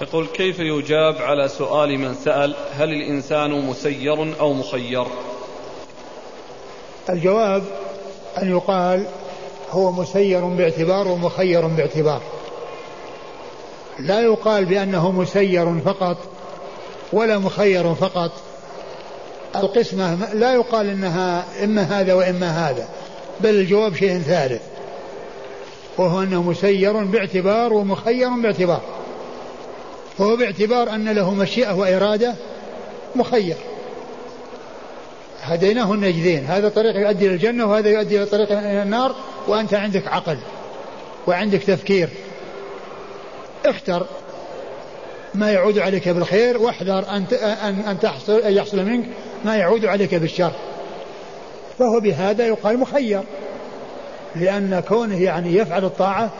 يقول كيف يجاب على سؤال من سأل هل الإنسان مسير أو مخير؟ الجواب أن يقال هو مسير باعتبار ومخير باعتبار. لا يقال بأنه مسير فقط ولا مخير فقط. القسمة لا يقال إنها إما هذا وإما هذا بل الجواب شيء ثالث وهو أنه مسير باعتبار ومخير باعتبار. فهو باعتبار أن له مشيئة وإرادة مخير. هديناه النجدين. هذا طريق يؤدي إلى الجنة وهذا يؤدي إلى طريق النار وأنت عندك عقل وعندك تفكير. اختر ما يعود عليك بالخير واحذر أن أن تحصل أن يحصل منك ما يعود عليك بالشر. فهو بهذا يقال مخير لأن كونه يعني يفعل الطاعة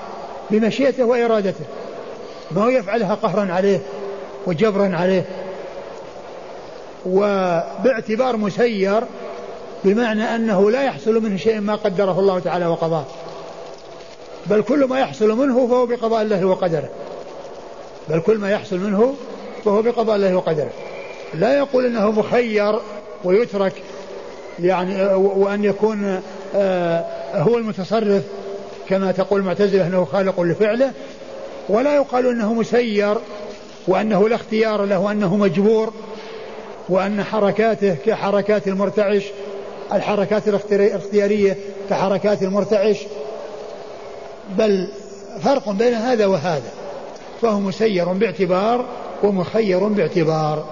بمشيئته وإرادته. ما هو يفعلها قهرا عليه وجبرا عليه. وباعتبار مسير بمعنى أنه لا يحصل منه شيء ما قدره الله تعالى وقضاه. بل كل ما يحصل منه فهو بقضاء الله وقدره. بل كل ما يحصل منه فهو بقضاء الله وقدره. لا يقول إنه مخير ويترك يعني وأن يكون آه، هو المتصرف كما تقول المعتزلة إنه خالق لفعله. ولا يقال إنه مسير وأنه لا اختيار له وأنه مجبور وأن حركاته كحركات المرتعش الحركات الاختيارية كحركات المرتعش. بل فرق بين هذا وهذا فهو مسير باعتبار ومخير باعتبار.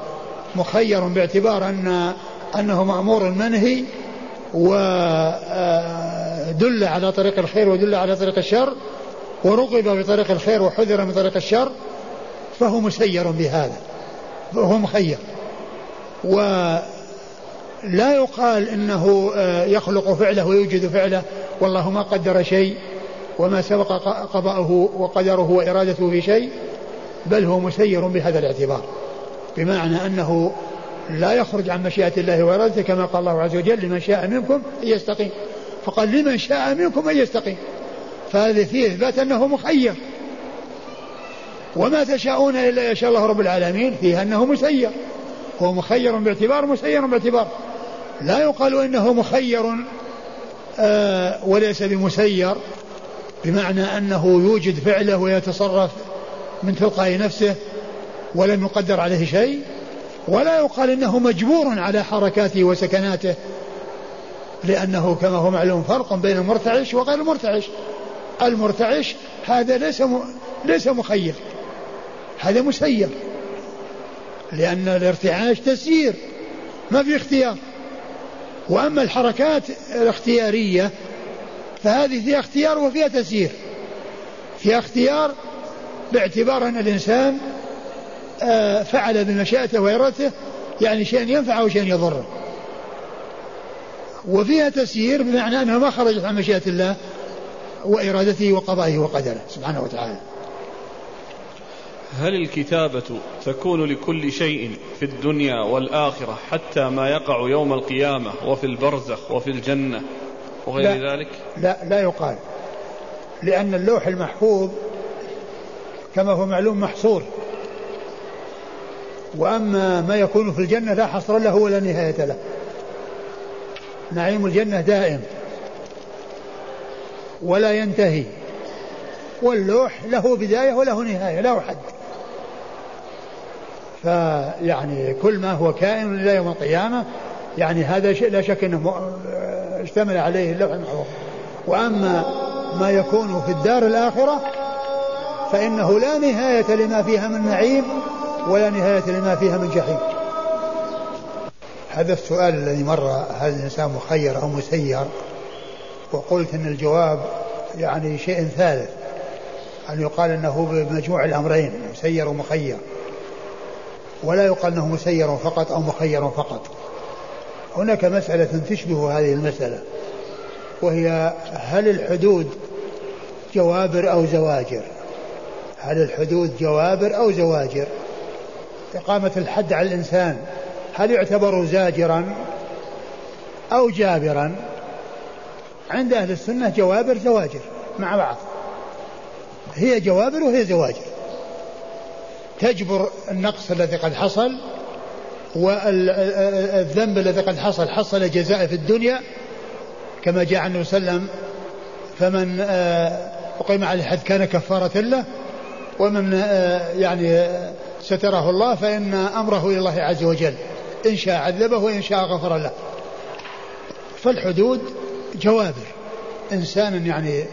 مخير باعتبار أن أنه مأمور منهي ودل آه، على طريق الخير ودل على طريق الشر. ورغب بطريق الخير وحذر من طريق الشر فهو مسير بهذا فهو مخير. ولا يقال إنه آه، يخلق فعله ويوجد فعله والله ما قدر شيء وما سبق قضاؤه وقدره وإرادته في شيء بل هو مسير بهذا الاعتبار. بمعنى أنه لا يخرج عن مشيئة الله وإرادته كما قال الله عز وجل لمن شاء منكم أن يستقيم فقال لمن شاء منكم أن يستقيم فهذا فيه إثبات أنه مخير. وما تشاءون إلا يشاء الله رب العالمين فيه أنه مسير. هو مخير باعتبار مسير باعتبار. لا يقال إنه مخير آه وليس بمسير بمعنى أنه يوجد فعله ويتصرف من تلقاء نفسه ولم يقدر عليه شيء. ولا يقال إنه مجبور على حركاته وسكناته لأنه كما هو معلوم فرق بين المرتعش وغير المرتعش. المرتعش هذا ليس ليس مخير. هذا مسير. لأن الارتعاش تسيير ما في اختيار. وأما الحركات الاختيارية فهذه فيها اختيار وفيها تسيير. فيها اختيار باعتبار أن الإنسان آه، فعل بمشيئته وإرادته يعني شيء ينفعه وشيء يضره. وفيها تسيير بمعنى أنها ما خرجت عن مشيئة الله وإرادته وقضائه وقدره سبحانه وتعالى. هل الكتابة تكون لكل شيء في الدنيا والآخرة حتى ما يقع يوم القيامة وفي البرزخ وفي الجنة وغير لا ذلك؟ لا لا يقال. لأن اللوح المحفوظ كما هو معلوم محصور. وأما ما يكون في الجنة لا حصر له ولا نهاية له. نعيم الجنة دائم. ولا ينتهي. واللوح له بداية وله نهاية له حد فيعني كل ما هو كائن إلى يوم القيامة يعني هذا شيء لا شك أنه اشتمل عليه اللوح المحفوظ وأما ما يكون في الدار الآخرة فإنه لا نهاية لما فيها من نعيم ولا نهاية لما فيها من جحيم. هذا السؤال الذي مر هل الإنسان مخير أو مسير؟ وقلت أن الجواب يعني شيء ثالث أن يقال أنه بمجموع الأمرين مسير ومخير. ولا يقال أنه مسير فقط أو مخير فقط. هناك مسألة تشبه هذه المسألة وهي هل الحدود جوابر أو زواجر؟ هل الحدود جوابر أو زواجر؟ إقامة الحد على الإنسان هل يعتبر زاجرا أو جابرا؟ عند أهل السنة جوابر زواجر مع بعض. هي جوابر وهي زواجر. تجبر النقص الذي قد حصل والذنب الذي قد حصل حصل جزاء في الدنيا. كما جاء عن النبي صلى الله عليه وسلم فمن آه، أقيم عليه الحد كان كفارة له ومن آه، يعني ستره الله فإن أمره إلى الله عز وجل. إن شاء عذبه وإن شاء غفر له. فالحدود جوابر إنسان يعني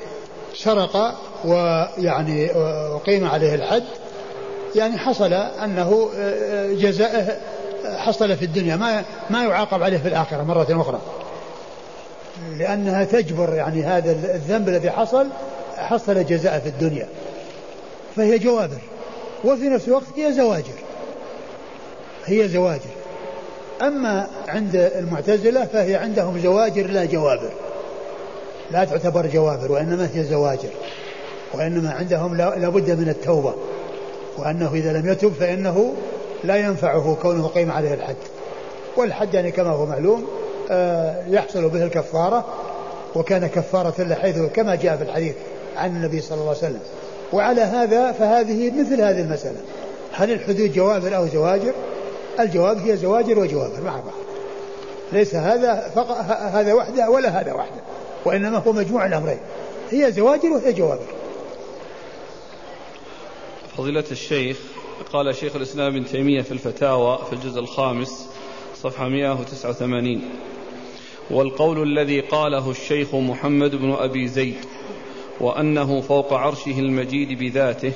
سرق ويعني أقيم عليه الحد. يعني حصل أنه جزاءه حصل في الدنيا. ما ما يعاقب عليه في الآخرة مرة أخرى. لأنها تجبر يعني هذا الذنب الذي حصل حصل جزاء في الدنيا. فهي جوابر وفي نفس الوقت هي زواجر. هي زواجر. أما عند المعتزلة فهي عندهم زواجر لا جوابر لا تعتبر جوابر وإنما هي زواجر. وإنما عندهم لابد من التوبة. وأنه إذا لم يتب فإنه لا ينفعه كونه قيم عليه الحد. والحد يعني كما هو معلوم آه، يحصل به الكفارة وكان كفارة له حيث كما جاء في الحديث عن النبي صلى الله عليه وسلم. وعلى هذا فهذه مثل هذه المسألة. هل الحدود جوابر أو زواجر؟ الجواب هي زواجر وجوابر مع بعض. ليس هذا فقط هذا وحده ولا هذا وحده. وإنما هو مجموع الأمرين. هي زواجر وهي جوابر فضيلة الشيخ قال شيخ الإسلام ابن تيمية في الفتاوى في الجزء الخامس صفحة 189 والقول الذي قاله الشيخ محمد بن أبي زيد وأنه فوق عرشه المجيد بذاته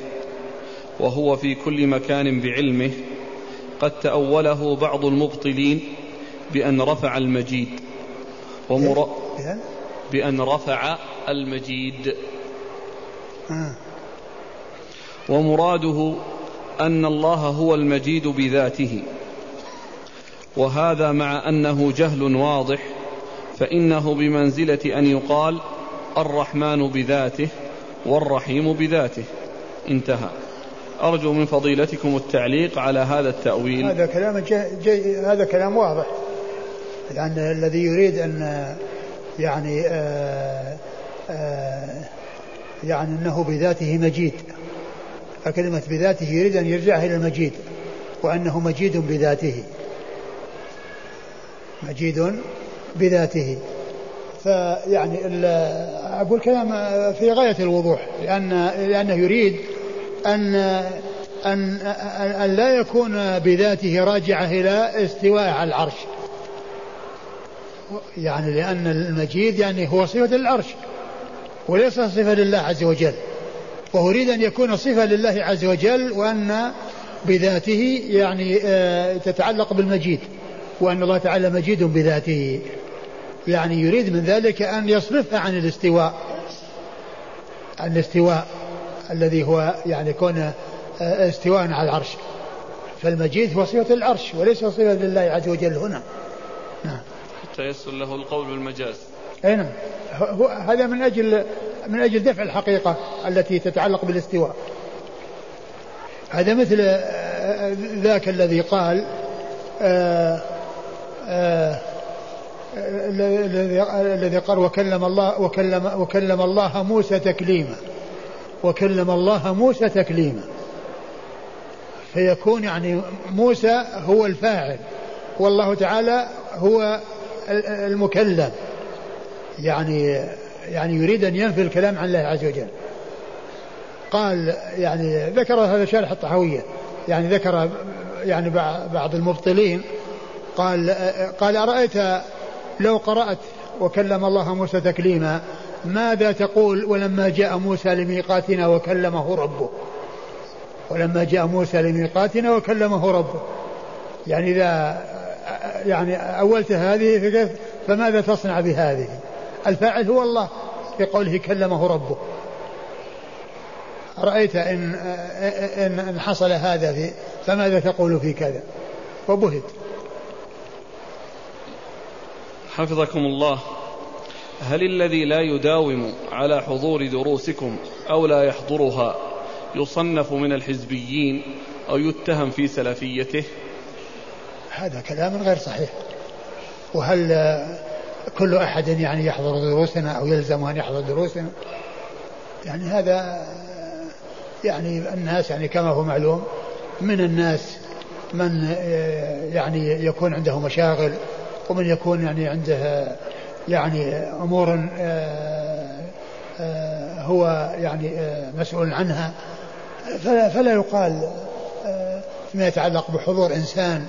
وهو في كل مكان بعلمه قد تأوله بعض المبطلين بأن رفع المجيد. ومر... بأن رفع المجيد. ومراده أن الله هو المجيد بذاته. وهذا مع أنه جهل واضح فإنه بمنزلة أن يقال الرحمن بذاته والرحيم بذاته. انتهى. أرجو من فضيلتكم التعليق على هذا التأويل. هذا كلام جي جي هذا كلام واضح. لأن الذي يريد أن يعني آآ آه، آآ آه، يعني أنه بذاته مجيد. فكلمة بذاته يريد أن يرجع إلى المجيد وأنه مجيد بذاته. مجيد بذاته. فيعني أقول كلام في غاية الوضوح لأن لأنه يريد أن أن أن لا يكون بذاته راجعة إلى استواء على العرش. يعني لأن المجيد يعني هو صفة العرش وليس صفة لله عز وجل. وهو يريد أن يكون صفة لله عز وجل وأن بذاته يعني آه، تتعلق بالمجيد وأن الله تعالى مجيد بذاته. يعني يريد من ذلك أن يصرفها عن الاستواء الاستواء الذي هو يعني كون آه، استواء على العرش. فالمجيد هو صفة العرش وليس صفة لله عز وجل هنا. نعم. حتى يسر له القول بالمجاز أي نعم. هذا من أجل من أجل دفع الحقيقة التي تتعلق بالاستواء. هذا مثل آه، ذاك الذي قال آه، آه، الذي قال وكلم الله وكلم وكلم الله موسى تكليما. وكلم الله موسى تكليما. فيكون يعني موسى هو الفاعل. والله تعالى هو المكلم يعني يعني يريد أن ينفي الكلام عن الله عز وجل. قال يعني ذكر هذا شارح الطحاوية. يعني ذكر يعني بعض المبطلين. قال قال أرأيت لو قرأت وكلم الله موسى تكليما ماذا تقول ولما جاء موسى لميقاتنا وكلمه ربه؟ ولما جاء موسى لميقاتنا وكلمه ربه. يعني إذا يعني أولت هذه فماذا تصنع بهذه؟ الفاعل هو الله في قوله كلمه ربه. رأيت إن, إن, إن حصل هذا في فماذا تقول في كذا؟ وبهت. حفظكم الله. هل الذي لا يداوم على حضور دروسكم أو لا يحضرها يصنف من الحزبيين أو يتهم في سلفيته؟ هذا كلام غير صحيح. وهل كل أحد يعني يحضر دروسنا أو يلزم أن يحضر دروسنا؟ يعني هذا يعني الناس يعني كما هو معلوم من الناس من آه، يعني يكون عنده مشاغل ومن يكون يعني عنده يعني آه، آه، هو يعني مسؤول عنها. فلا, فلا يقال فيما يتعلق بحضور إنسان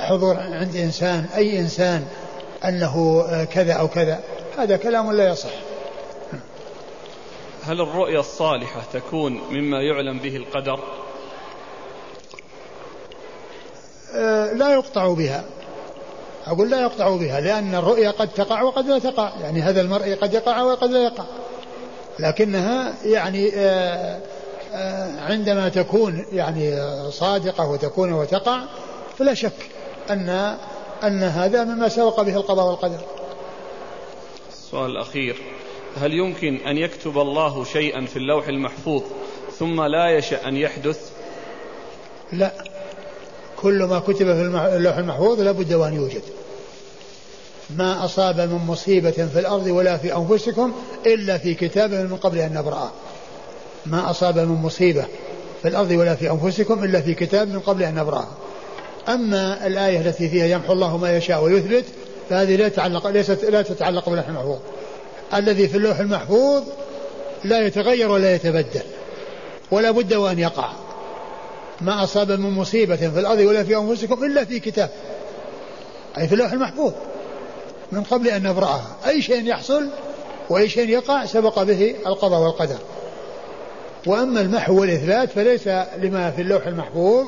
حضور عند إنسان أي إنسان أنه كذا أو كذا هذا كلام لا يصح. هل الرؤيا الصالحة تكون مما يعلم به القدر؟ أه لا يقطع بها. أقول لا يقطع بها لأن الرؤيا قد تقع وقد لا تقع. يعني هذا المرء قد يقع وقد لا يقع. لكنها يعني أه عندما تكون يعني صادقة وتكون وتقع فلا شك أن أن هذا مما سبق به القضاء والقدر. السؤال الأخير. هل يمكن أن يكتب الله شيئا في اللوح المحفوظ ثم لا يشأ أن يحدث؟ لا. كل ما كتب في اللوح المحفوظ لابد وأن يوجد. ما أصاب من مصيبة في الأرض ولا في أنفسكم إلا في كتاب من قبل أن نبرأه ما أصاب من مصيبة في الأرض ولا في أنفسكم إلا في كتاب من قبل أن نبرأه أما الآية التي فيها يمحو الله ما يشاء ويثبت فهذه لا تتعلق ليست لا تتعلق باللوح المحفوظ. الذي في اللوح المحفوظ لا يتغير ولا يتبدل ولا بد وأن يقع. ما أصاب من مصيبة في الأرض ولا في أنفسكم إلا في كتاب أي في اللوح المحفوظ. من قبل أن نبرأها. أي شيء يحصل وأي شيء يقع سبق به القضاء والقدر. وأما المحو والإثبات فليس لما في اللوح المحفوظ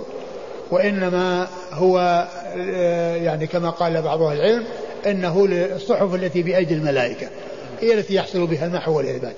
وإنما هو آه، يعني كما قال بعض أهل العلم إنه للصحف التي بأيدي الملائكة هي التي يحصل بها المحو والإثبات.